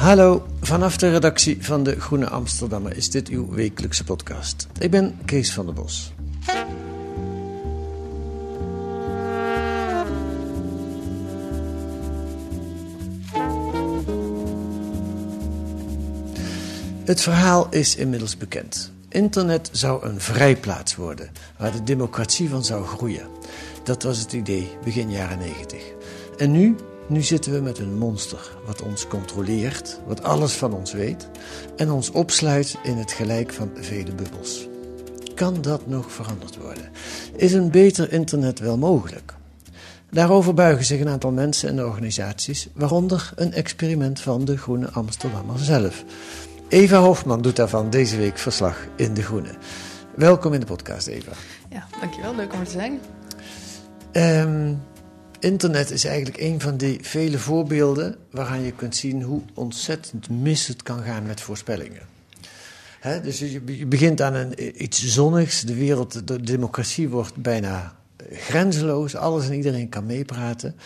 Hallo, vanaf de redactie van de Groene Amsterdammer is dit uw wekelijkse podcast. Ik ben Kees van der Bos. Het verhaal is inmiddels bekend. Internet zou een vrijplaats worden waar de democratie van zou groeien. Dat was het idee begin jaren 90. En nu, nu zitten we met een monster wat ons controleert, wat alles van ons weet en ons opsluit in het gelijk van vele bubbels. Kan dat nog veranderd worden? Is een beter internet wel mogelijk? Daarover buigen zich een aantal mensen en organisaties, waaronder een experiment van de Groene Amsterdammer zelf. Eva Hofman doet daarvan deze week verslag in De Groene. Welkom in de podcast, Eva. Ja, dankjewel. Leuk om er te zijn. Ehm, internet is eigenlijk een van die vele voorbeelden waaraan je kunt zien hoe ontzettend mis het kan gaan met voorspellingen. Dus je, je begint aan een, iets zonnigs, de wereld, de democratie wordt bijna grenzeloos, alles en iedereen kan meepraten.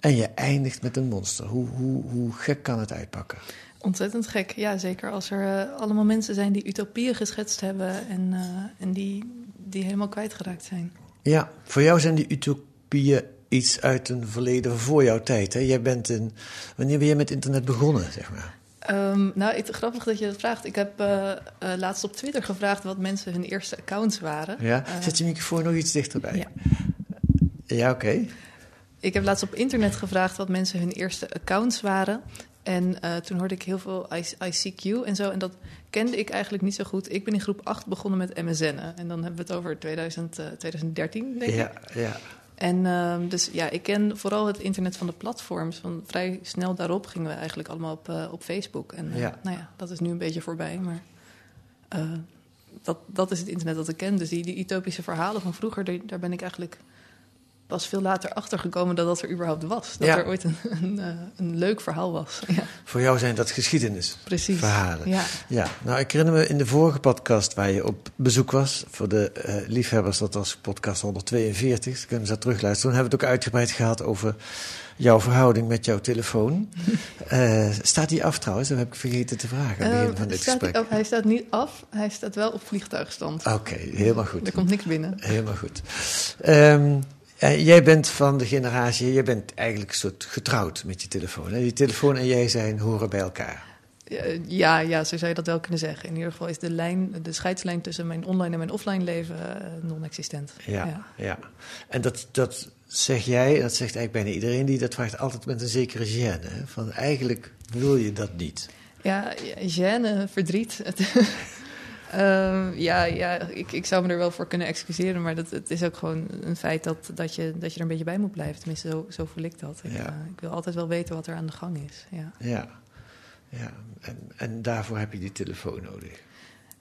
En je eindigt met een monster. Hoe, hoe, hoe gek kan het uitpakken? Ontzettend gek. Ja, zeker als er eh, allemaal mensen zijn die utopieën geschetst hebben en, eh, en die, die helemaal kwijtgeraakt zijn. Ja, voor jou zijn die utopieën iets uit een verleden voor jouw tijd. Hè? Jij bent in, wanneer ben je met internet begonnen, zeg maar? Ehm, nou, het, grappig dat je dat vraagt. Ik heb eh, eh, laatst op Twitter gevraagd wat mensen hun eerste accounts waren. Ja? Eh, Zet je microfoon nog iets dichterbij? ja. Ja, oké. Ik heb laatst op internet gevraagd wat mensen hun eerste accounts waren. En toen hoorde ik heel veel ICQ en zo. En dat kende ik eigenlijk niet zo goed. Ik ben in groep 8 begonnen met MSN'en. En dan hebben we het over 2000, eh, 2013, denk ik. Ja, ja. En ehm, dus ja, ik ken vooral het internet van de platforms. Van vrij snel daarop gingen we eigenlijk allemaal op, eh, op Facebook. En eh, Ja. nou ja, dat is nu een beetje voorbij. Maar eh, dat, dat is het internet dat ik ken. Dus die, die utopische verhalen van vroeger, daar ben ik eigenlijk pas veel later achter gekomen dat dat er überhaupt was. Dat Ja. er ooit een, een, eh, een leuk verhaal was. Ja, Voor jou zijn dat geschiedenisverhalen. precies. Ja. Ja, nou ik herinner me in de vorige podcast waar je op bezoek was, voor de eh, liefhebbers, dat was podcast 142, dan kunnen ze dat terugluisteren. Toen hebben we het ook uitgebreid gehad over jouw verhouding met jouw telefoon. Eh, staat die af trouwens? Dat heb ik vergeten te vragen aan het begin van dit staat gesprek. hij, hij staat niet af, hij staat wel op vliegtuigstand. Oké, helemaal goed. Er komt niks binnen. Helemaal goed. Ehm, eh, jij bent van de generatie, jij bent eigenlijk een soort getrouwd met je telefoon. Hè? Je telefoon en jij zijn horen bij elkaar. Ja, ja, zo zou je dat wel kunnen zeggen. In ieder geval is de, lijn, de scheidslijn tussen mijn online en mijn offline leven eh, non-existent. Ja, ja. En dat, dat zeg jij, en dat zegt eigenlijk bijna iedereen die dat vraagt, altijd met een zekere gêne. Hè? Van eigenlijk wil je dat niet. Ja, ja, gêne, verdriet. Ehm, ja, ja ik, ik zou me er wel voor kunnen excuseren, maar dat, het is ook gewoon een feit dat, dat, je, dat je er een beetje bij moet blijven. Tenminste, zo, zo voel ik dat. Ik, Ja. eh, ik wil altijd wel weten wat er aan de gang is. Ja, Ja, ja. En, en daarvoor heb je die telefoon nodig.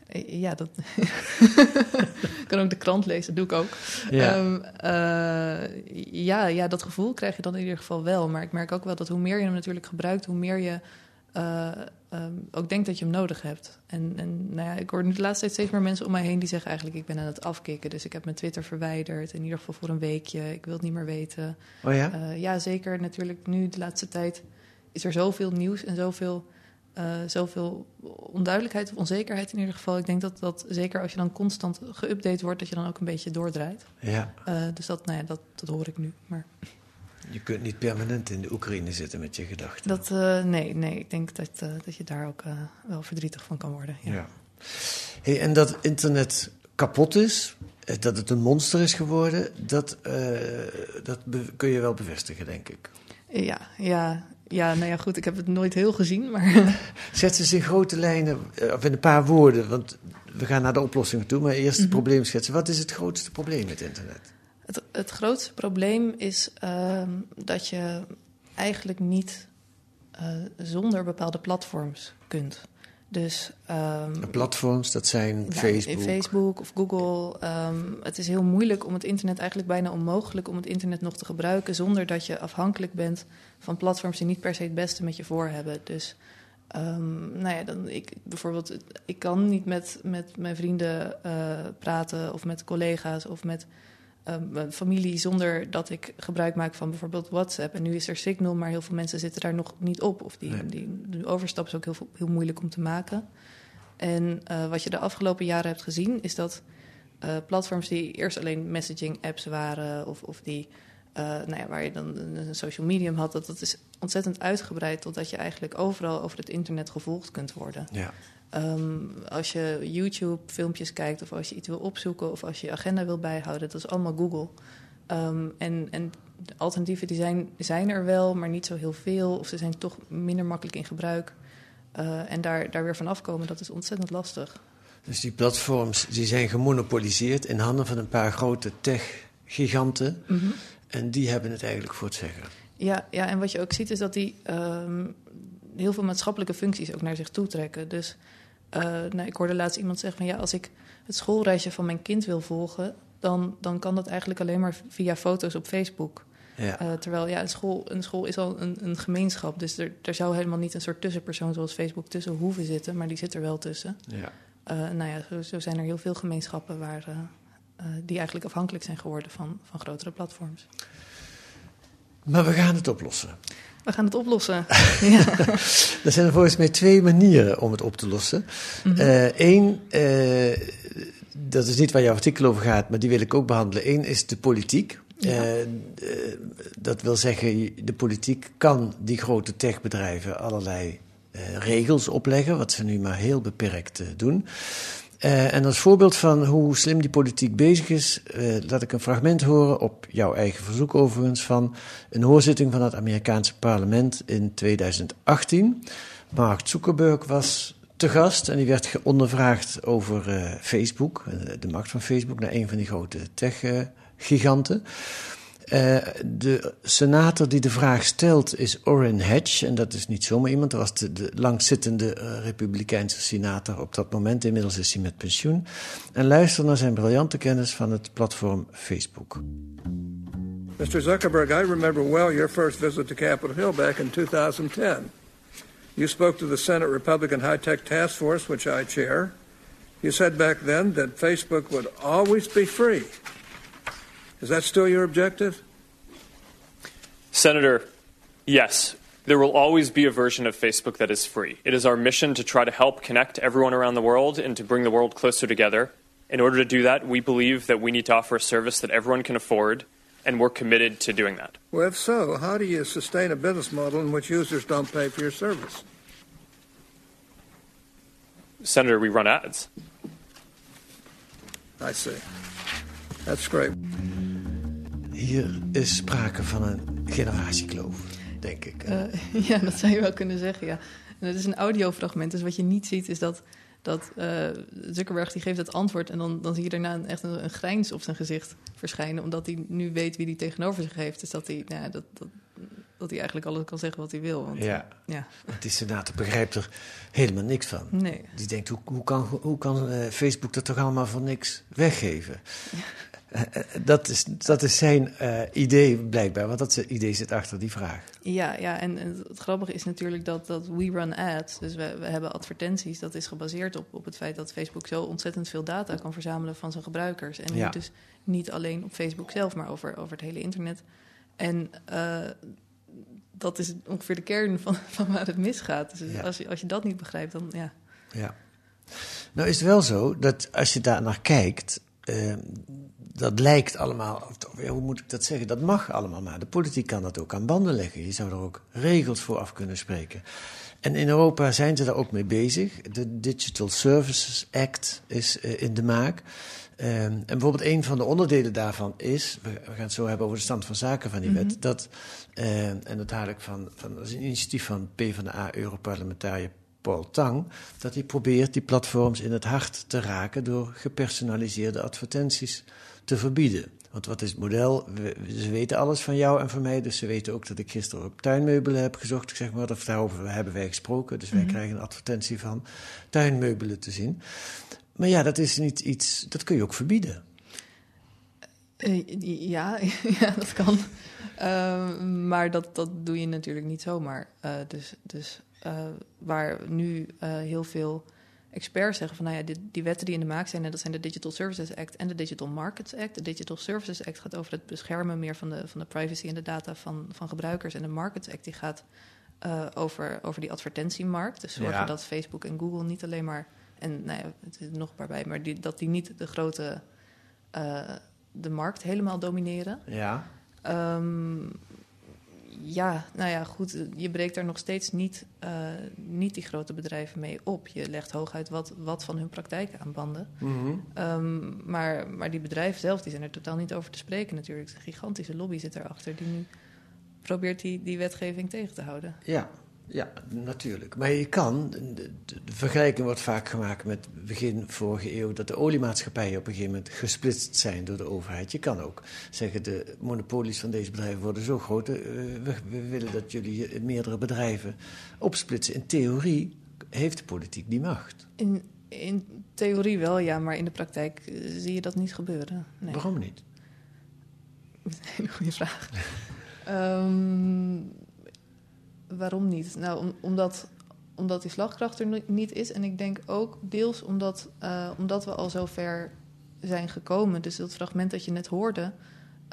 Eh, ja dat. ik kan ook de krant lezen, doe ik ook. Ja. Ehm, eh, ja, ja, dat gevoel krijg je dan in ieder geval wel. Maar ik merk ook wel dat hoe meer je hem natuurlijk gebruikt, hoe meer je ehm, ook denkt dat je hem nodig hebt. En, en nou ja, ik hoor nu de laatste tijd steeds meer mensen om mij heen die zeggen eigenlijk ik ben aan het afkicken. Dus ik heb mijn Twitter verwijderd, in ieder geval voor een weekje. Ik wil het niet meer weten. Oh ja? Eh, ja, zeker natuurlijk nu de laatste tijd is er zoveel nieuws en zoveel, eh, zoveel onduidelijkheid of onzekerheid in ieder geval. Ik denk dat dat zeker als je dan constant geüpdate wordt, dat je dan ook een beetje doordraait. Ja. Eh, dus dat, nou ja, dat, dat hoor ik nu. Maar Je kunt niet permanent in de Oekraïne zitten met je gedachten. Dat, uh, nee, nee, ik denk dat, uh, dat je daar ook uh, wel verdrietig van kan worden. Ja. ja. Hey, en dat internet kapot is, dat het een monster is geworden, dat, dat kun je wel bevestigen, denk ik. Ja, ja, ja, nou ja, goed, ik heb het nooit heel gezien, maar... Zet ze in grote lijnen, of in een paar woorden, want we gaan naar de oplossingen toe, maar eerst het mm -hmm. probleem schetsen. Wat is het grootste probleem met internet? Het, het grootste probleem is uh, dat je eigenlijk niet uh, zonder bepaalde platforms kunt. Dus, um, platforms, dat zijn ja, Facebook. Facebook of Google. Um, het is heel moeilijk om het internet, eigenlijk bijna onmogelijk om het internet nog te gebruiken zonder dat je afhankelijk bent van platforms die niet per se het beste met je voor hebben. Dus um, nou ja, dan ik bijvoorbeeld, ik kan niet met, met mijn vrienden uh, praten of met collega's of met uh, familie zonder dat ik gebruik maak van bijvoorbeeld WhatsApp. En nu is er Signal, maar heel veel mensen zitten daar nog niet op. Of die, nee. die, overstap is ook heel, heel moeilijk om te maken. En uh, wat je de afgelopen jaren hebt gezien, is dat uh, platforms die eerst alleen messaging apps waren, of, of die, uh, nou ja, waar je dan een social medium had, dat dat is ontzettend uitgebreid totdat je eigenlijk overal over het internet gevolgd kunt worden. Ja. Um, als je YouTube-filmpjes kijkt of als je iets wil opzoeken of als je je agenda wil bijhouden, dat is allemaal Google. Um, en, en de alternatieven die zijn, zijn er wel, maar niet zo heel veel. Of ze zijn toch minder makkelijk in gebruik. Uh, en daar, daar weer van afkomen, dat is ontzettend lastig. Dus die platforms die zijn gemonopoliseerd in handen van een paar grote tech-giganten. Mm -hmm. En die hebben het eigenlijk voor het zeggen. Ja, ja, en wat je ook ziet is dat die um, heel veel maatschappelijke functies ook naar zich toe trekken. Dus uh, nou, ik hoorde laatst iemand zeggen van ja, als ik het schoolreisje van mijn kind wil volgen, dan, dan kan dat eigenlijk alleen maar via foto's op Facebook. Ja. Uh, terwijl ja, een school, een school is al een, een gemeenschap, dus er, er zou helemaal niet een soort tussenpersoon zoals Facebook tussen hoeven zitten, maar die zit er wel tussen. Ja. Uh, nou ja, zo, zo, zijn er heel veel gemeenschappen waar, die eigenlijk afhankelijk zijn geworden van, van grotere platforms. Maar we gaan het oplossen. We gaan het oplossen. ja. er zijn er volgens mij twee manieren om het op te lossen. Mhm. Eén, mm -hmm. uh, uh, dat is niet waar jouw artikel over gaat, maar die wil ik ook behandelen. Eén is de politiek. Ja. Uh, dat wil zeggen, de politiek kan die grote techbedrijven allerlei regels opleggen, wat ze nu maar heel beperkt doen. Uh, en als voorbeeld van hoe slim die politiek bezig is, uh, laat ik een fragment horen, op jouw eigen verzoek overigens, van een hoorzitting van het Amerikaanse parlement in 2018. Mark Zuckerberg was te gast en die werd ondervraagd over uh, Facebook, de macht van Facebook, naar een van die grote tech-giganten. Uh, de senator die de vraag stelt is Orrin Hatch. En dat is niet zomaar iemand. Dat was de, de langzittende uh, Republikeinse senator op dat moment. Inmiddels is hij met pensioen. En luister naar zijn briljante kennis van het platform Facebook. Mr. Zuckerberg, I remember well your first visit to Capitol Hill back in 2010. You spoke to the Senate Republican High Tech Task Force, which I chair. You said back then that Facebook would always be free. Is that still your objective? Senator, yes. There will always be a version of Facebook that is free. It is our mission to try to help connect everyone around the world and to bring the world closer together. In order to do that, we believe that we need to offer a service that everyone can afford, and we're committed to doing that. Well, if so, how do you sustain a business model in which users don't pay for your service? Senator, we run ads. I see. That's great. Hier is sprake van een generatiekloof, denk ik. Uh, ja, dat zou je wel kunnen zeggen, ja. En het is een audiofragment, dus wat je niet ziet is dat, dat uh, Zuckerberg die geeft het antwoord... en dan, dan zie je daarna een, echt een, een, grijns op zijn gezicht verschijnen... omdat hij nu weet wie hij tegenover zich heeft. Dus dat hij, nou ja, dat, dat, dat hij eigenlijk alles kan zeggen wat hij wil. Want, ja, ja. die senator begrijpt er helemaal niks van. Nee. Die denkt, hoe, hoe kan, hoe kan uh, Facebook dat toch allemaal voor niks weggeven? Ja. Uh, dat, is, dat is zijn uh, idee blijkbaar, want dat idee zit achter die vraag. Ja, ja en, en het grappige is natuurlijk dat, dat we run ads, dus we, we hebben advertenties, dat is gebaseerd op, op het feit dat Facebook zo ontzettend veel data kan verzamelen van zijn gebruikers. En ja. dus niet alleen op Facebook zelf, maar over, over het hele internet. En uh, dat is ongeveer de kern van, van waar het misgaat. Dus Ja. als, je, als je dat niet begrijpt, dan ja. Ja. Nou is het wel zo dat als je daar naar kijkt, uh, dat lijkt allemaal, of, hoe moet ik dat zeggen? Dat mag allemaal maar. De politiek kan dat ook aan banden leggen. Je zou er ook regels voor af kunnen spreken. En in Europa zijn ze daar ook mee bezig. De Digital Services Act is uh, in de maak. Um, en bijvoorbeeld een van de onderdelen daarvan is, we, we, gaan het zo hebben over de stand van zaken van die mm -hmm. wet, dat, uh, en dat haal ik van, van dat is een initiatief van PvdA Europarlementariër Paul Tang, dat hij probeert die platforms in het hart te raken door gepersonaliseerde advertenties te verbieden. Want wat is het model? We, ze weten alles van jou en van mij, dus ze weten ook dat ik gisteren op tuinmeubelen heb gezocht. Ik zeg maar, of daarover hebben wij gesproken, dus wij mm -hmm. krijgen een advertentie van tuinmeubelen te zien. Maar ja, dat is niet iets, dat kun je ook verbieden. Uh, ja, ja, dat kan. Uh, maar dat, dat doe je natuurlijk niet zomaar. Uh, dus dus uh, waar nu heel veel experts zeggen van, nou ja, die, die, wetten die in de maak zijn, en dat zijn de Digital Services Act en de Digital Markets Act. De Digital Services Act gaat over het beschermen meer van de, van de privacy en de data van, van gebruikers. En de Markets Act die gaat over, over die advertentiemarkt. Dus zorgen ja. dat Facebook en Google niet alleen maar en nou ja, het is nog een paar bij, maar die, dat die niet de grote uh, de markt helemaal domineren. Ja. Um, ja, nou ja, goed. Je breekt daar nog steeds niet, uh, niet die grote bedrijven mee op. Je legt hooguit wat, wat van hun praktijk aan banden. Mm -hmm. um, maar, maar die bedrijven zelf die zijn er totaal niet over te spreken natuurlijk. Een gigantische lobby zit erachter die nu probeert die, die wetgeving tegen te houden. Ja, ja, natuurlijk. Maar je kan, de, vergelijking wordt vaak gemaakt met begin vorige eeuw, dat de oliemaatschappijen op een gegeven moment gesplitst zijn door de overheid. Je kan ook zeggen, de monopolies van deze bedrijven worden zo groot, uh, we, we, willen dat jullie meerdere bedrijven opsplitsen. In theorie heeft de politiek die macht. In, in theorie wel, ja, maar in de praktijk uh, zie je dat niet gebeuren. Nee. Waarom niet? Dat is een hele goede vraag. um, waarom niet? Nou, om, omdat, omdat die slagkracht er niet is. En ik denk ook deels omdat, uh, omdat we al zo ver zijn gekomen. Dus dat fragment dat je net hoorde.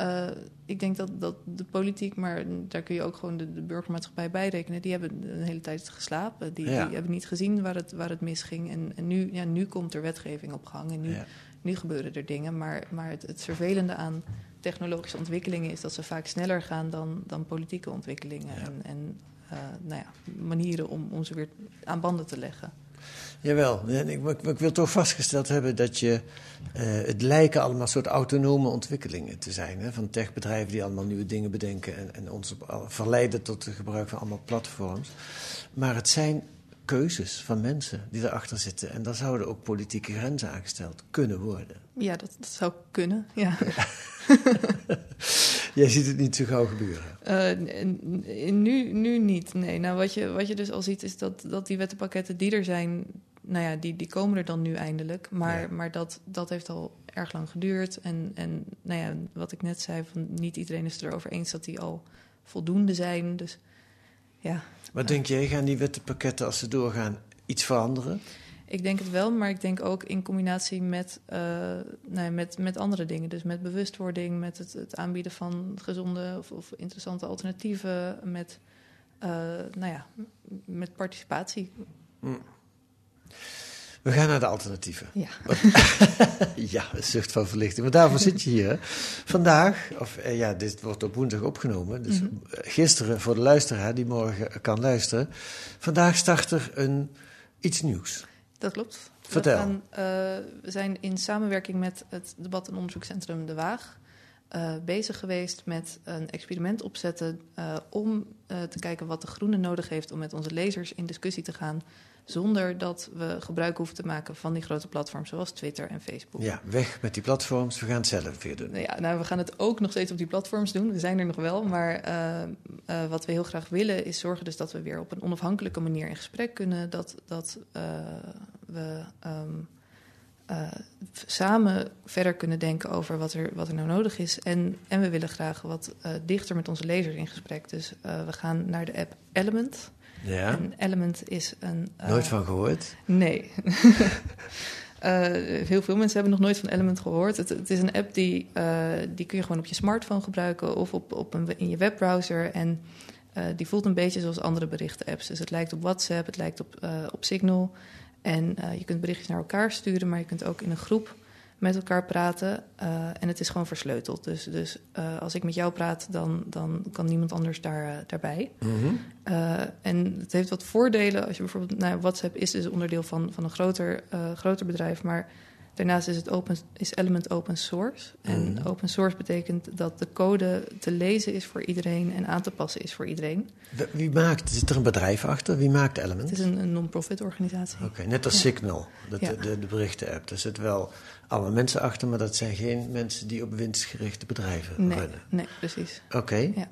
Uh, ik denk dat, dat de politiek, maar daar kun je ook gewoon de, de burgermaatschappij bij rekenen. Die hebben een hele tijd geslapen. Die, ja. die hebben niet gezien waar het, waar het misging. En, en nu, ja, nu komt er wetgeving op gang. En nu, ja. nu gebeuren er dingen. Maar, maar het, het vervelende aan technologische ontwikkelingen is dat ze vaak sneller gaan dan, dan politieke ontwikkelingen. Ja. En, en nou ja, manieren om, om ze weer aan banden te leggen. Jawel, ik, ik, ik wil toch vastgesteld hebben dat je. Uh, het lijken allemaal soort autonome ontwikkelingen te zijn. Hè, van techbedrijven die allemaal nieuwe dingen bedenken en, en ons verleiden tot het gebruik van allemaal platforms. Maar het zijn keuzes van mensen die erachter zitten. En daar zouden ook politieke grenzen aangesteld kunnen worden. Ja, dat, dat zou kunnen, ja. Jij ziet het niet zo gauw gebeuren? Uh, nu, nu niet, nee. Nou, wat je, wat je dus al ziet is dat, dat die wettenpakketten die er zijn... nou ja, die, die komen er dan nu eindelijk. Maar, ja. maar dat, dat heeft al erg lang geduurd. En, en nou ja, wat ik net zei, van niet iedereen is erover eens... dat die al voldoende zijn, dus ja... Wat denk jij, gaan die wettenpakketten als ze doorgaan iets veranderen? Ik denk het wel, maar ik denk ook in combinatie met, uh, nou, met, met andere dingen. Dus met bewustwording, met het, het aanbieden van gezonde of, of, interessante alternatieven, met, uh, nou ja, met participatie. Hmm. We gaan naar de alternatieven. Ja. ja, een zucht van verlichting. Maar daarvoor zit je hier. Vandaag, of eh, ja, dit wordt op woensdag opgenomen. Dus mm -hmm. gisteren voor de luisteraar die morgen kan luisteren. Vandaag start er een, iets nieuws. Dat klopt. Vertel. We, gaan, uh, we zijn in samenwerking met het debat- en onderzoekscentrum De Waag... Uh, bezig geweest met een experiment opzetten... Uh, om te kijken wat de Groene nodig heeft... om met onze lezers in discussie te gaan zonder dat we gebruik hoeven te maken van die grote platforms zoals Twitter en Facebook. Ja, weg met die platforms, we gaan het zelf weer doen. Ja, nou, we gaan het ook nog steeds op die platforms doen. We zijn er nog wel, maar wat we heel graag willen is zorgen dus dat we weer op een onafhankelijke manier in gesprek kunnen. Dat, dat we um, samen verder kunnen denken over wat er, wat er nou nodig is. En, en we willen graag wat dichter met onze lezers in gesprek. Dus we gaan naar de app Element. Ja. En Element is een. Nooit van gehoord? Nee. heel veel mensen hebben nog nooit van Element gehoord. Het, het is een app die, die kun je gewoon op je smartphone gebruiken of op, op een, in je webbrowser. En die voelt een beetje zoals andere berichten-apps. Dus het lijkt op WhatsApp, het lijkt op, op Signal. En je kunt berichtjes naar elkaar sturen, maar je kunt ook in een groep met elkaar praten. Uh, en het is gewoon versleuteld. Dus, dus uh, als ik met jou praat, dan, dan kan niemand anders daar, daarbij. Mm -hmm. en het heeft wat voordelen. Als je bijvoorbeeld, nou, WhatsApp is dus onderdeel van, van een groter, groter bedrijf, maar Daarnaast is, het open, is Element open source. En Mhm. open source betekent dat de code te lezen is voor iedereen en aan te passen is voor iedereen. Wie maakt, zit er een bedrijf achter? Wie maakt Element? Het is een, een non-profit organisatie. Oké, net als Ja. Signal, dat, Ja. de, de berichten-app. Er zitten wel allemaal mensen achter, maar dat zijn geen mensen die op winstgerichte bedrijven Nee, runnen. nee, precies. Oké, Ja.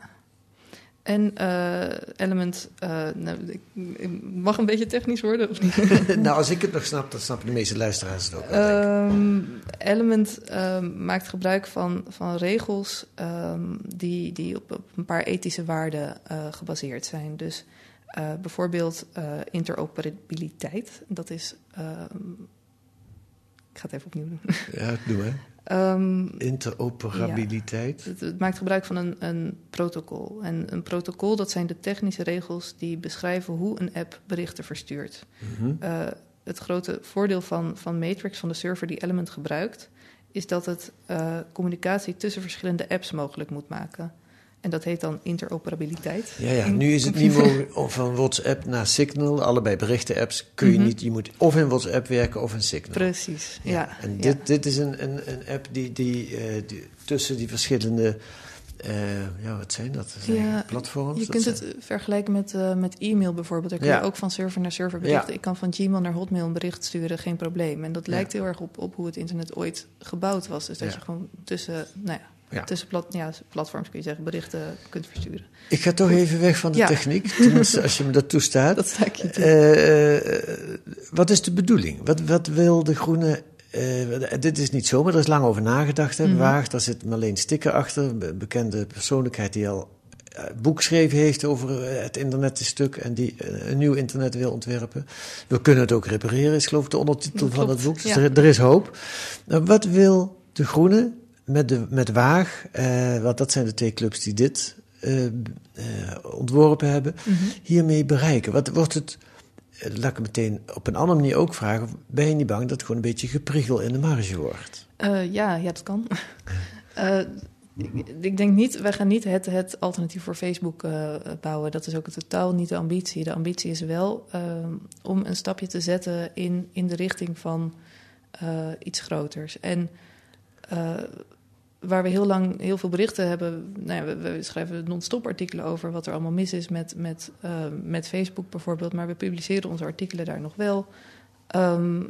En eh, Element, eh, nou, ik, ik mag een beetje technisch worden of niet? nou als ik het nog snap, dan snappen de meeste luisteraars het ook. Ehm, Element ehm, maakt gebruik van, van regels ehm, die, die op, op een paar ethische waarden eh, gebaseerd zijn. Dus eh, bijvoorbeeld eh, interoperabiliteit. Dat is. Ik ga het even opnieuw doen. Ja, doe maar. Ehm, Interoperabiliteit. het, het maakt gebruik van een, een protocol. En een protocol, dat zijn de technische regels die beschrijven hoe een app berichten verstuurt. Mhm. Eh, het grote voordeel van, van Matrix, van de server die Element gebruikt, is dat het eh, communicatie tussen verschillende apps mogelijk moet maken. En dat heet dan interoperabiliteit. Ja, ja, nu is het niet mogelijk van WhatsApp naar Signal, allebei berichten-apps, kun je Mhm. niet. Je moet of in WhatsApp werken of in Signal. Precies, ja. En ja. dit, dit is een, een, een app die, die, eh, die tussen die verschillende, eh, ja, wat zijn dat? Dat zijn Ja, platforms? Je kunt zijn- het vergelijken met, eh, met e-mail bijvoorbeeld. Daar kun Ja. je ook van server naar server berichten. Ik kan van Gmail naar Hotmail een bericht sturen, geen probleem. En dat lijkt heel erg op, op hoe het internet ooit gebouwd was. Dus dat je gewoon tussen, nou ja, tussen plat, ja, platforms kun je zeggen, berichten kunt versturen. Ik ga toch even weg van de Ja. techniek, tenminste als je me dat toestaat. Dat sta ik je. Eh, eh, wat is de bedoeling? Wat, wat wil de groene... eh, dit is niet zomaar, er is lang over nagedacht. Hè, Mhm. bewaagd. Daar zit Marleen Stikker achter, een bekende persoonlijkheid die al boek geschreven heeft over het internet een stuk en die een nieuw internet wil ontwerpen. We kunnen het ook repareren, is geloof ik de ondertitel Dat van het boek. Dus ja. er, er is hoop. Nou, wat wil de groene met, de, met Waag, eh, want dat zijn de twee clubs die dit eh, eh, ontworpen hebben, Mhm. hiermee bereiken? Wat wordt het, laat ik meteen op een andere manier ook vragen, ben je niet bang dat het gewoon een beetje gepriegel in de marge wordt? Ja, ja, dat kan. Ik, ik denk niet, wij gaan niet het, het alternatief voor Facebook bouwen. Dat is ook totaal niet de ambitie. De ambitie is wel om een stapje te zetten in, in de richting van iets groters. En waar we heel lang heel veel berichten hebben. Nou ja, we, we schrijven non-stop artikelen over wat er allemaal mis is met, met, eh, met Facebook bijvoorbeeld. Maar we publiceren onze artikelen daar nog wel. Ehm,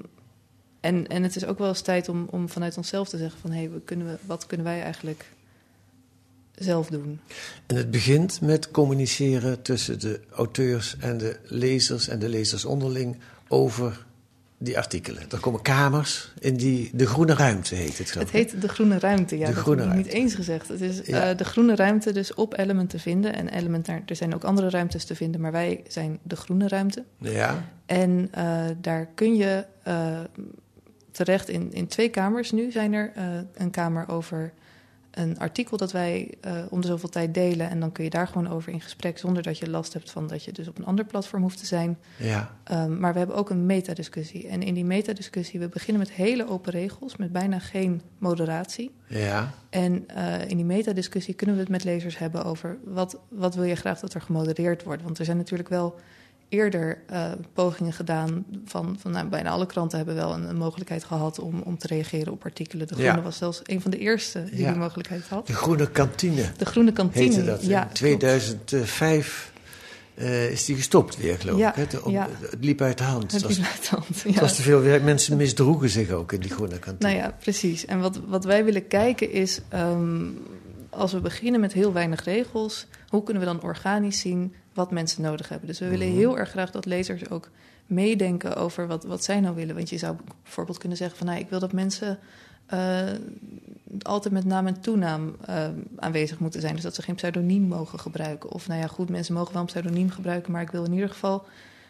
en, en het is ook wel eens tijd om, om vanuit onszelf te zeggen van... hé, hey, kunnen we, wat kunnen wij eigenlijk zelf doen? En het begint met communiceren tussen de auteurs en de lezers en de lezers onderling over die artikelen. Er komen kamers in die, de groene ruimte heet het geloof Het heet de groene ruimte, ja. De dat groene heb ik niet ruimte. eens gezegd. Het is Ja. eh, de groene ruimte dus op Element te vinden. En Element, er zijn ook andere ruimtes te vinden, maar wij zijn de groene ruimte. Ja, En eh, daar kun je eh, terecht in, in twee kamers nu. Zijn er een kamer over een artikel dat wij eh, om de zoveel tijd delen. En dan kun je daar gewoon over in gesprek zonder dat je last hebt van dat je dus op een ander platform hoeft te zijn. ja. Um, maar we hebben ook een metadiscussie. En in die metadiscussie, we beginnen met hele open regels, met bijna geen moderatie. Ja, En uh, in die metadiscussie kunnen we het met lezers hebben over wat, wat wil je graag dat er gemodereerd wordt. Want er zijn natuurlijk wel eerder uh, pogingen gedaan van, van nou, bijna alle kranten hebben wel een, een, mogelijkheid gehad om, om te reageren op artikelen. De Groene Ja. was zelfs een van de eerste die Ja. die mogelijkheid had. de groene kantine De Groene Kantine. heette dat. Ja, in 2005 eh, is die gestopt weer, geloof Ja, ik. hè? De- om- ja. Het liep uit de hand. Het was, liep uit de hand, het was te veel werk. Mensen misdroegen zich ook in die groene kantine. Nou ja, precies. En wat, wat wij willen kijken is, ehm, als we beginnen met heel weinig regels, hoe kunnen we dan organisch zien wat mensen nodig hebben? Dus we willen Mhm. heel erg graag dat lezers ook meedenken over wat, wat zij nou willen. Want je zou bijvoorbeeld kunnen zeggen van, nou, ik wil dat mensen eh, altijd met naam en toenaam eh, aanwezig moeten zijn. Dus dat ze geen pseudoniem mogen gebruiken. Of nou ja, goed, mensen mogen wel een pseudoniem gebruiken, maar ik wil in ieder geval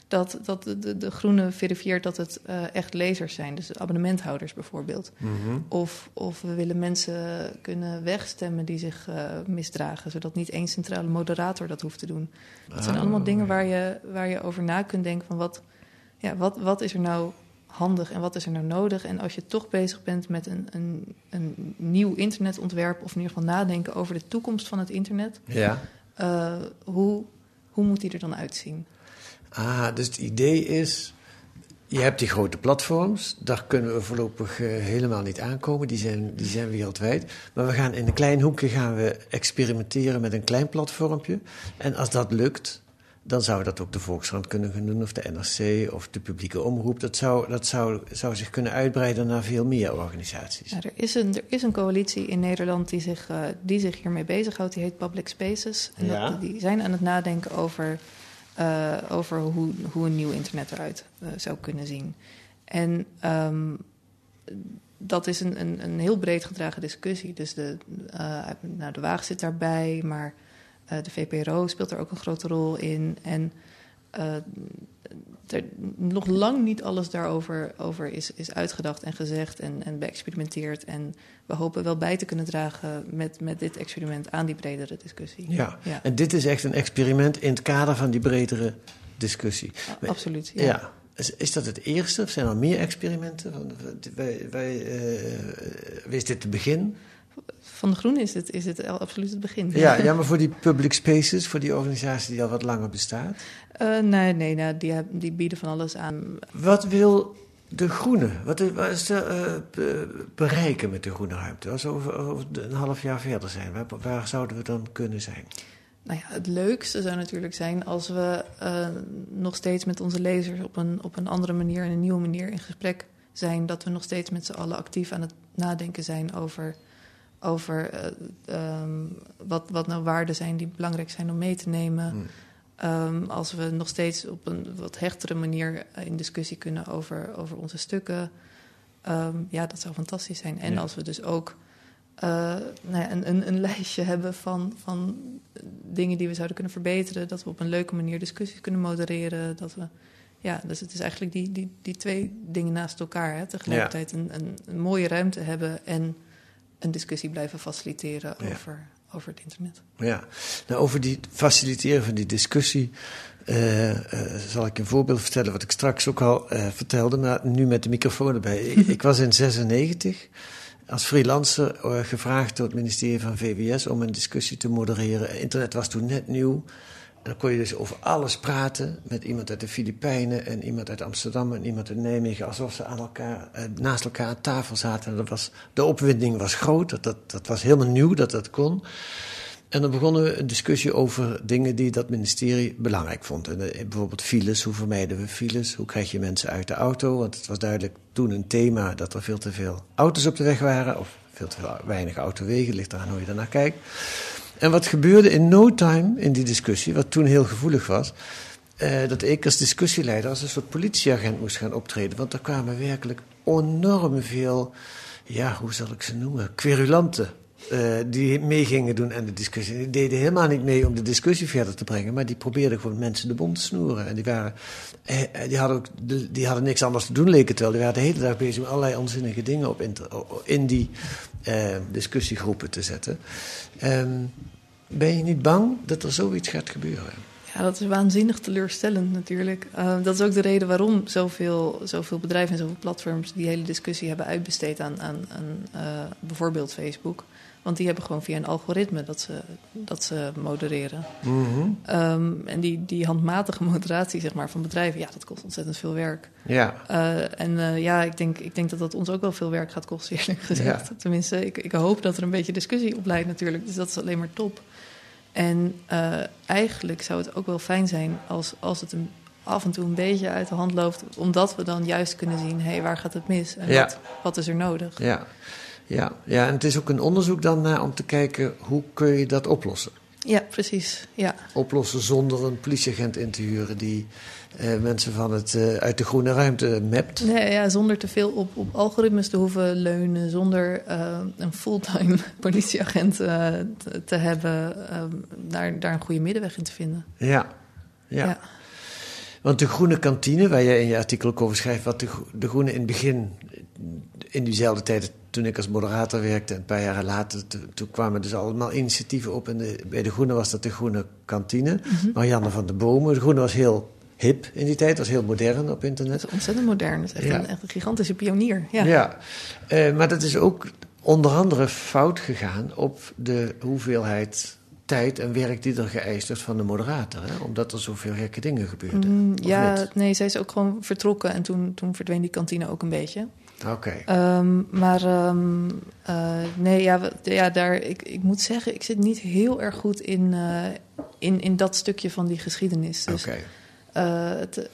dat, dat de, de, groene verifieert dat het eh, echt lezers zijn. Dus abonnementhouders bijvoorbeeld. Mhm. Of, of we willen mensen kunnen wegstemmen die zich eh, misdragen, zodat niet één centrale moderator dat hoeft te doen. Dat zijn Ah, allemaal dingen waar je, waar je over na kunt denken van wat, ja, wat, wat is er nou handig en wat is er nou nodig? En als je toch bezig bent met een, een, een nieuw internetontwerp, of in ieder geval nadenken over de toekomst van het internet, Ja. eh, hoe, hoe moet die er dan uitzien? Ah, dus het idee is, je hebt die grote platforms, daar kunnen we voorlopig eh, helemaal niet aankomen, die zijn, die zijn wereldwijd. Maar we gaan in een klein hoekje gaan we experimenteren met een klein platformpje. En als dat lukt, dan zou dat ook de Volkskrant kunnen gaan doen, of de NRC, of de publieke omroep. Dat zou, dat zou, zou zich kunnen uitbreiden naar veel meer organisaties. Ja, er, is een, er is een coalitie in Nederland die zich, eh, die zich hiermee bezighoudt. Die heet Public Spaces. En Ja. dat, die zijn aan het nadenken over, eh, over hoe, hoe een nieuw internet eruit eh, zou kunnen zien. En ehm, dat is een, een, een heel breed gedragen discussie. Dus de, eh, nou, de Waag zit daarbij, maar de VPRO speelt er ook een grote rol in. En er, nog lang niet alles daarover over is, is uitgedacht en gezegd en, en beëxperimenteerd. En we hopen wel bij te kunnen dragen met, met dit experiment aan die bredere discussie. Ja. ja. En dit is echt een experiment in het kader van die bredere discussie. Absoluut. Ja. Ja. Is, is dat het eerste of zijn er meer experimenten? Wij, wij, eh, is dit het begin? Van de Groene is het, is het absoluut het begin. Ja, ja, maar voor die public spaces, voor die organisatie die al wat langer bestaat. Eh, nee, nee nou, die, die bieden van alles aan. Wat wil de groene? Wat is, wat is eh, be- bereiken met de groene ruimte? Als we over, over een half jaar verder zijn, waar, waar zouden we dan kunnen zijn? Nou ja, het leukste zou natuurlijk zijn als we eh, nog steeds met onze lezers op een, op een andere manier en een nieuwe manier in gesprek zijn. Dat we nog steeds met z'n allen actief aan het nadenken zijn over, over eh, ehm, wat, wat nou waarden zijn die belangrijk zijn om mee te nemen. Hmm. Ehm, als we nog steeds op een wat hechtere manier eh, in discussie kunnen over, over onze stukken. Ehm, ja, dat zou fantastisch zijn. En Ja. als we dus ook eh, nou ja, een, een, een lijstje hebben van, van dingen die we zouden kunnen verbeteren. Dat we op een leuke manier discussies kunnen modereren. Dat we, ja, dus het is eigenlijk die, die, die twee dingen naast elkaar. Hè. Tegelijkertijd een, een, een mooie ruimte hebben en een discussie blijven faciliteren Ja. over, over het internet. Ja, nou, over die faciliteren van die discussie eh, eh, zal ik een voorbeeld vertellen wat ik straks ook al eh, vertelde, maar nu met de microfoon erbij. ik, ik was in 96 als freelancer gevraagd door het ministerie van VWS om een discussie te modereren. Internet was toen net nieuw. Dan kon je dus over alles praten met iemand uit de Filipijnen en iemand uit Amsterdam en iemand uit Nijmegen, alsof ze aan elkaar, eh, naast elkaar aan tafel zaten. En dat was, de opwinding was groot, dat, dat, dat was helemaal nieuw dat dat kon. En dan begonnen we een discussie over dingen die dat ministerie belangrijk vond. En, eh, bijvoorbeeld files, hoe vermijden we files? Hoe krijg je mensen uit de auto? Want het was duidelijk toen een thema dat er veel te veel auto's op de weg waren. Of veel te weinig autowegen, ligt eraan hoe je daarnaar kijkt. En wat gebeurde in no time in die discussie, wat toen heel gevoelig was... eh, dat ik als discussieleider als een soort politieagent moest gaan optreden. Want er kwamen werkelijk enorm veel, ja, hoe zal ik ze noemen, querulanten eh, die mee gingen doen aan de discussie. Die deden helemaal niet mee om de discussie verder te brengen, maar die probeerden gewoon mensen de bond te snoeren. En die, waren, eh, eh, die, hadden ook, die hadden niks anders te doen, leek het wel. Die waren de hele dag bezig met allerlei onzinnige dingen op in die discussiegroepen te zetten. Ehm, ben je niet bang dat er zoiets gaat gebeuren? Ja, dat is waanzinnig teleurstellend natuurlijk. Dat is ook de reden waarom zoveel, zoveel bedrijven en zoveel platforms die hele discussie hebben uitbesteed aan, aan, aan bijvoorbeeld Facebook. Want die hebben gewoon via een algoritme dat ze, dat ze modereren. Ehm, en die, die handmatige moderatie zeg maar, van bedrijven, ja, dat kost ontzettend veel werk. Ja. Eh, en eh, ja, ik denk, ik denk dat dat ons ook wel veel werk gaat kosten, eerlijk gezegd. Ja. Tenminste, ik, ik hoop dat er een beetje discussie op leidt natuurlijk. Dus dat is alleen maar top. En eh, eigenlijk zou het ook wel fijn zijn als, als het een, af en toe een beetje uit de hand loopt. Omdat we dan juist kunnen zien, hé, hey, waar gaat het mis? En Ja. wat, wat is er nodig? Ja. Ja. ja, en het is ook een onderzoek dan naar om te kijken hoe kun je dat oplossen. Ja, precies. Ja. Oplossen zonder een politieagent in te huren die eh, mensen van het, eh, uit de groene ruimte mapt. Nee, ja, zonder te veel op, op algoritmes te hoeven leunen, zonder eh, een fulltime politieagent te, te hebben, eh, daar, daar een goede middenweg in te vinden. Ja. Ja. Ja. Want de groene kantine, waar je in je artikel ook over schrijft, wat de groene in het begin, in diezelfde tijd toen ik als moderator werkte, een paar jaar later, to- toen kwamen dus allemaal initiatieven op. En de, bij de groene was dat de groene kantine. Marianne van de Bomen. De groene was heel hip in die tijd, was heel modern op internet. Dat is ontzettend modern. Dat is echt, Ja. een, echt een gigantische pionier. Ja. Ja, Eh, maar dat is ook onder andere fout gegaan op de hoeveelheid tijd en werk die er geëist werd van de moderator. Hè? Omdat er zoveel gekke dingen gebeurden. Mm, ja, niet? nee, zij is ook gewoon vertrokken en toen, toen verdween die kantine ook een beetje. Oké. Ehm, maar ehm, eh, nee, ja, we- ja daar, ik, ik moet zeggen, ik zit niet heel erg goed in, eh, in, in dat stukje van die geschiedenis. Dus Oké. eh, het,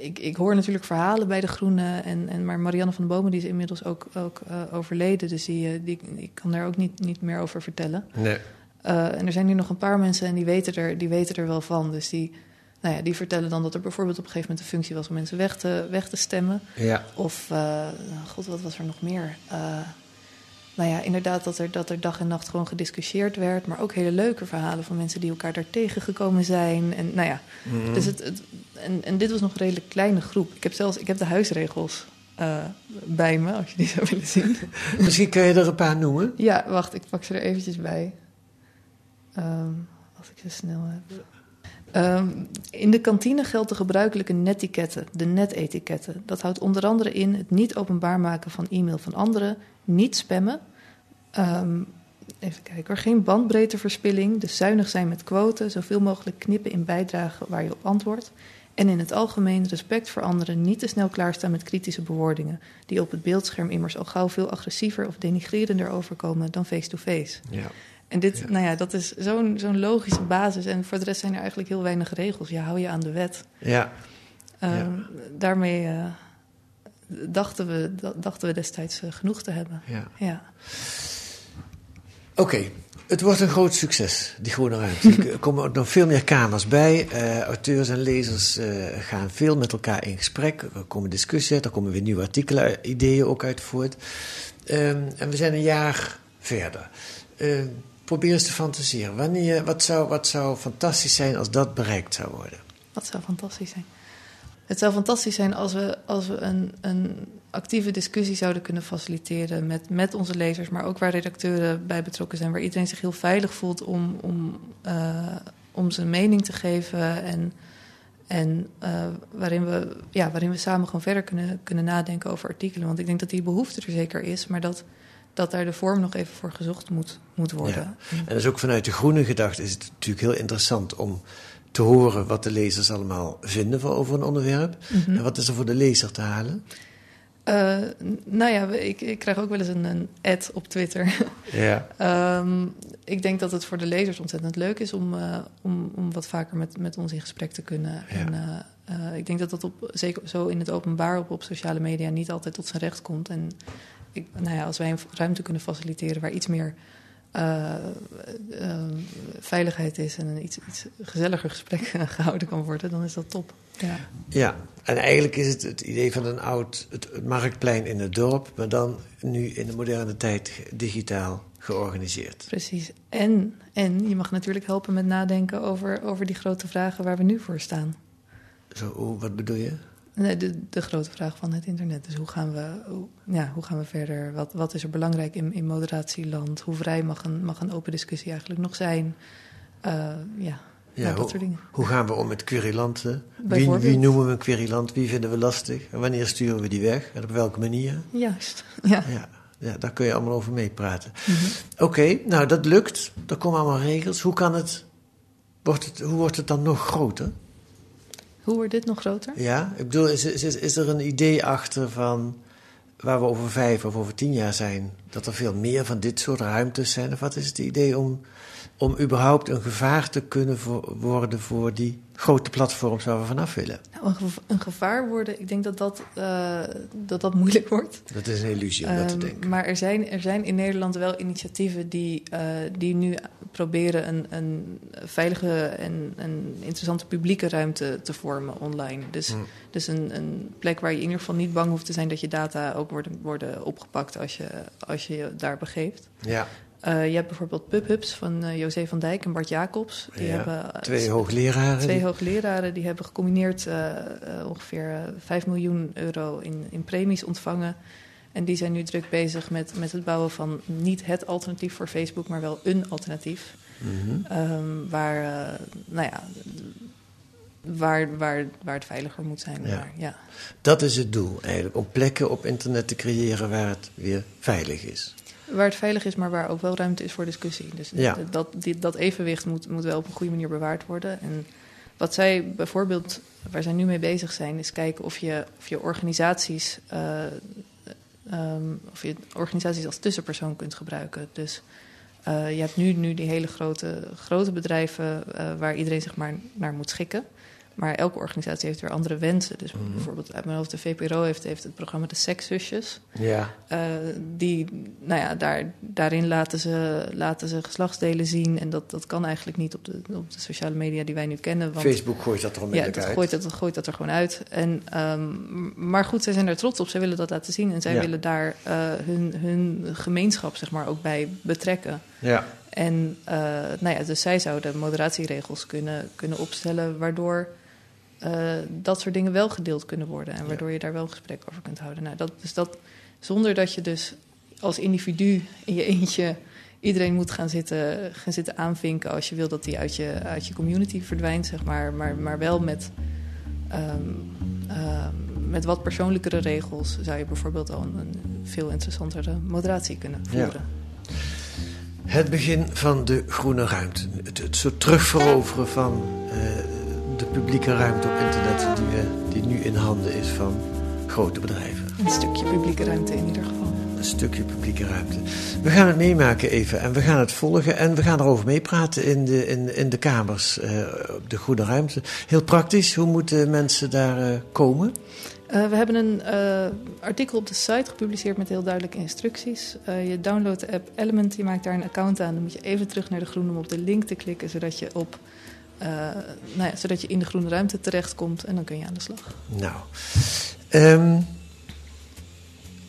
ik, ik hoor natuurlijk verhalen bij de Groenen, en, en, maar Marianne van den Bomen die is inmiddels ook, ook overleden. Dus die, die, ik kan daar ook niet, niet meer over vertellen. Nee. En er zijn nu nog een paar mensen en die weten er, die weten er wel van. Dus die, nou ja, die vertellen dan dat er bijvoorbeeld op een gegeven moment een functie was om mensen weg te, weg te stemmen. Ja. Of, nou, god, wat was er nog meer? Eh, nou ja, inderdaad dat er, dat er dag en nacht gewoon gediscussieerd werd. Maar ook hele leuke verhalen van mensen die elkaar daar tegengekomen zijn. En nou ja, dus het, het, en, en dit was nog een redelijk kleine groep. Ik heb zelfs ik heb de huisregels eh, bij me, als je die zou willen zien. Misschien kun je er een paar noemen. Ja, wacht, ik pak ze er eventjes bij. Ehm, als ik ze snel heb. Ehm, in de kantine geldt de gebruikelijke netikette, de netetiketten. Dat houdt onder andere in het niet openbaar maken van e-mail van anderen, niet spammen. Ehm, even kijken hoor, geen bandbreedteverspilling, dus zuinig zijn met quoten, zoveel mogelijk knippen in bijdragen waar je op antwoordt. En in het algemeen respect voor anderen, niet te snel klaarstaan met kritische bewoordingen, die op het beeldscherm immers al gauw veel agressiever of denigrerender overkomen dan face-to-face. Ja. En dit, Ja. nou ja, dat is zo'n zo'n logische basis. En voor de rest zijn er eigenlijk heel weinig regels. Je hou je aan de wet. Ja. Ehm, Ja. Daarmee eh, dachten, we, da- dachten we destijds eh, genoeg te hebben. ja. Ja. Oké, het wordt een groot succes, die Groene Ruimte. Er komen ook nog veel meer kamers bij. Eh, auteurs en lezers gaan veel met elkaar in gesprek. Er komen discussies uit, er komen weer nieuwe artikelen, ideeën ook uit voort. Ehm, en we zijn een jaar verder. Probeer eens te fantaseren. Wanneer, wat, zou, wat zou fantastisch zijn als dat bereikt zou worden? Dat zou fantastisch zijn. Het zou fantastisch zijn als we, als we een, een actieve discussie zouden kunnen faciliteren met, met onze lezers, maar ook waar redacteuren bij betrokken zijn, waar iedereen zich heel veilig voelt om, om, eh, om zijn mening te geven en, en eh, waarin, we, ja, waarin we samen gewoon verder kunnen, kunnen nadenken over artikelen. Want ik denk dat die behoefte er zeker is, maar dat, dat daar de vorm nog even voor gezocht moet, moet worden. En dus ook vanuit de groene gedachte is het natuurlijk heel interessant om te horen wat de lezers allemaal vinden over een onderwerp. Mhm. En wat is er voor de lezer te halen? Eh, nou ja, ik, ik krijg ook wel eens een, een ad op Twitter. Ja. Ehm, ik denk dat het voor de lezers ontzettend leuk is om, eh, om, om wat vaker met, met ons in gesprek te kunnen. Ja. En, eh, ik denk dat dat op, zeker zo in het openbaar op, op sociale media niet altijd tot zijn recht komt. En ik, nou ja, als wij een ruimte kunnen faciliteren waar iets meer eh, eh, veiligheid is en een iets, iets gezelliger gesprek gehouden kan worden, dan is dat top. Ja. Ja, en eigenlijk is het het idee van een oud het, het marktplein in het dorp, maar dan nu in de moderne tijd digitaal georganiseerd. Precies. En, en je mag natuurlijk helpen met nadenken over, over die grote vragen waar we nu voor staan. Zo, wat bedoel je? Nee, de, de grote vraag van het internet. Dus hoe gaan we, hoe, ja, hoe gaan we verder? Wat, wat is er belangrijk in, in moderatieland? Hoe vrij mag een, mag een open discussie eigenlijk nog zijn? Eh, ja, ja, dat hoe, soort dingen. hoe gaan we om met querulanten? Wie, wie noemen we een querulant? Wie vinden we lastig? En wanneer sturen we die weg? En op welke manier? Juist. Ja. Ja, ja daar kun je allemaal over meepraten. Mhm. Oké, nou dat lukt. Er komen allemaal regels. Hoe kan het, wordt het, hoe wordt het dan nog groter? Hoe wordt dit nog groter? Ja, ik bedoel, is, is, is er een idee achter van waar we over vijf of over tien jaar zijn, dat er veel meer van dit soort ruimtes zijn? Of wat is het idee om, om überhaupt een gevaar te kunnen worden voor die grote platforms waar we vanaf willen? Nou, een, geva- een gevaar worden, ik denk dat dat, eh, dat, dat moeilijk wordt. Dat is een illusie om dat te Ehm, denken. Maar er zijn, er zijn in Nederland wel initiatieven die, eh, die nu proberen een, een veilige en een interessante publieke ruimte te vormen online. Dus, Hmm. dus een, een plek waar je in ieder geval niet bang hoeft te zijn dat je data ook worden, worden opgepakt als je, als je je daar begeeft. Ja, Eh, je hebt bijvoorbeeld PubHubs van eh, José van Dijk en Bart Jacobs. Die Ja, hebben eh, twee hoogleraren. Twee die- hoogleraren die hebben gecombineerd ongeveer eh, 5 miljoen euro in, in premies ontvangen. En die zijn nu druk bezig met, met het bouwen van niet het alternatief voor Facebook, maar wel een alternatief. Mhm. Ehm, waar, nou ja, waar, waar, waar het veiliger moet zijn. Ja. Maar, ja. Dat is het doel eigenlijk, om plekken op internet te creëren waar het weer veilig is. Waar het veilig is, maar waar ook wel ruimte is voor discussie. Dus Ja. dat, dat, die- dat evenwicht moet, moet wel op een goede manier bewaard worden. En wat zij bijvoorbeeld, waar zij nu mee bezig zijn, is kijken of je, of je organisaties, ehm, of je organisaties als tussenpersoon kunt gebruiken. Dus eh, je hebt nu, nu die hele grote, grote bedrijven eh, waar iedereen zich maar naar moet schikken. Maar elke organisatie heeft weer andere wensen. Dus Mhm. bijvoorbeeld uit mijn hoofd, de VPRO heeft, heeft het programma De Sekszusjes. Ja, Eh, die, nou ja, daar, daarin laten ze, laten ze geslachtsdelen zien. En dat, dat kan eigenlijk niet op de, op de sociale media die wij nu kennen. Want, Facebook gooit dat er ja, onmiddellijk dat uit. gooit, dat, gooit dat er gewoon uit. En, ehm, maar goed, zij zijn er trots op. Zij willen dat laten zien. En zij Ja. willen daar eh, hun, hun gemeenschap zeg maar, ook bij betrekken. Ja, En eh, nou ja, dus zij zouden moderatieregels kunnen, kunnen opstellen... waardoor eh, dat soort dingen wel gedeeld kunnen worden... en waardoor je daar wel een gesprek over kunt houden. Nou, dat, dus dat, zonder dat je dus als individu in je eentje... iedereen moet gaan zitten, gaan zitten aanvinken... als je wil dat die uit je, uit je community verdwijnt, zeg maar. Maar, maar wel met, ehm, ehm, met wat persoonlijkere regels... zou je bijvoorbeeld al een, een veel interessantere moderatie kunnen Ja. voeren. het begin van de groene ruimte. Het, het soort terugveroveren van eh, de publieke ruimte op internet... Die, we- die nu in handen is van grote bedrijven. Een stukje publieke ruimte in ieder geval. Een stukje publieke ruimte. We gaan het meemaken even en we gaan het volgen en we gaan erover meepraten in de, in, in de kamers eh, op de groene ruimte. Heel praktisch, hoe moeten mensen daar eh, komen? Eh, we hebben een eh, artikel op de site gepubliceerd met heel duidelijke instructies. Eh, je downloadt de app Element, je maakt daar een account aan. Dan moet je even terug naar de groene om op de link te klikken, zodat je, op, eh, nou ja, zodat je in de groene ruimte terechtkomt. En dan kun je aan de slag. Nou, ehm,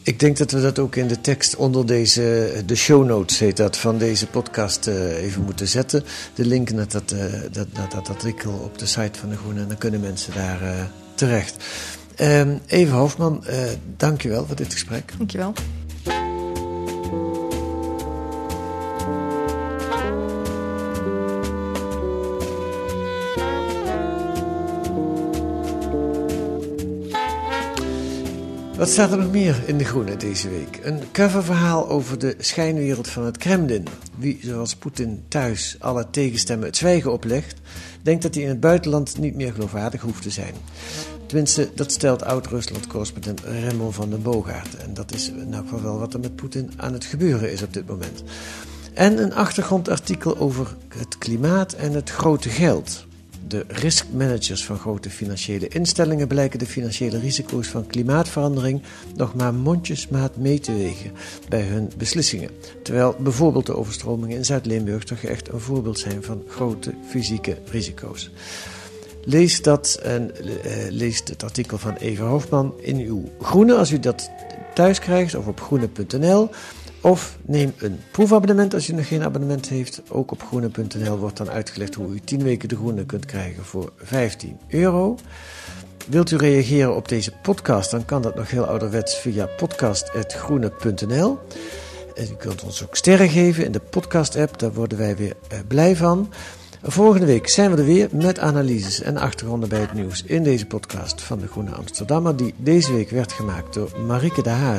ik denk dat we dat ook in de tekst onder deze, de show notes heet dat, van deze podcast eh, even moeten zetten. De link naar dat, eh, dat, dat, dat artikel op de site van de Groene en dan kunnen mensen daar terecht. Ehm Even Hoofdman, eh dankjewel voor dit gesprek. Dankjewel. Wat staat er nog meer in De Groene deze week? Een coververhaal over de schijnwereld van het Kremlin. Wie, zoals Poetin thuis alle tegenstemmen het zwijgen oplegt, denkt dat hij in het buitenland niet meer geloofwaardig hoeft te zijn. Tenminste, dat stelt oud-Rusland-correspondent Remmel van den Boogaard. En dat is in elk wel wat er met Poetin aan het gebeuren is op dit moment. En een achtergrondartikel over het klimaat en het grote geld. De riskmanagers van grote financiële instellingen blijken de financiële risico's van klimaatverandering nog maar mondjesmaat mee te wegen bij hun beslissingen. Terwijl bijvoorbeeld de overstromingen in Zuid-Limburg toch echt een voorbeeld zijn van grote fysieke risico's. Lees dat en eh, lees het artikel van Eva Hofman in uw groene als u dat thuis krijgt of op groene.nl. Of neem een proefabonnement als u nog geen abonnement heeft. Ook op groene.nl wordt dan uitgelegd hoe u 10 weken de groene kunt krijgen voor 15 euro. Wilt u reageren op deze podcast, dan kan dat nog heel ouderwets via podcast.groene.nl. En u kunt ons ook sterren geven in de podcast-app, daar worden wij weer eh, blij van. Volgende week zijn we er weer met analyses en achtergronden bij het nieuws in deze podcast van de Groene Amsterdammer, die deze week werd gemaakt door Marike de Haas.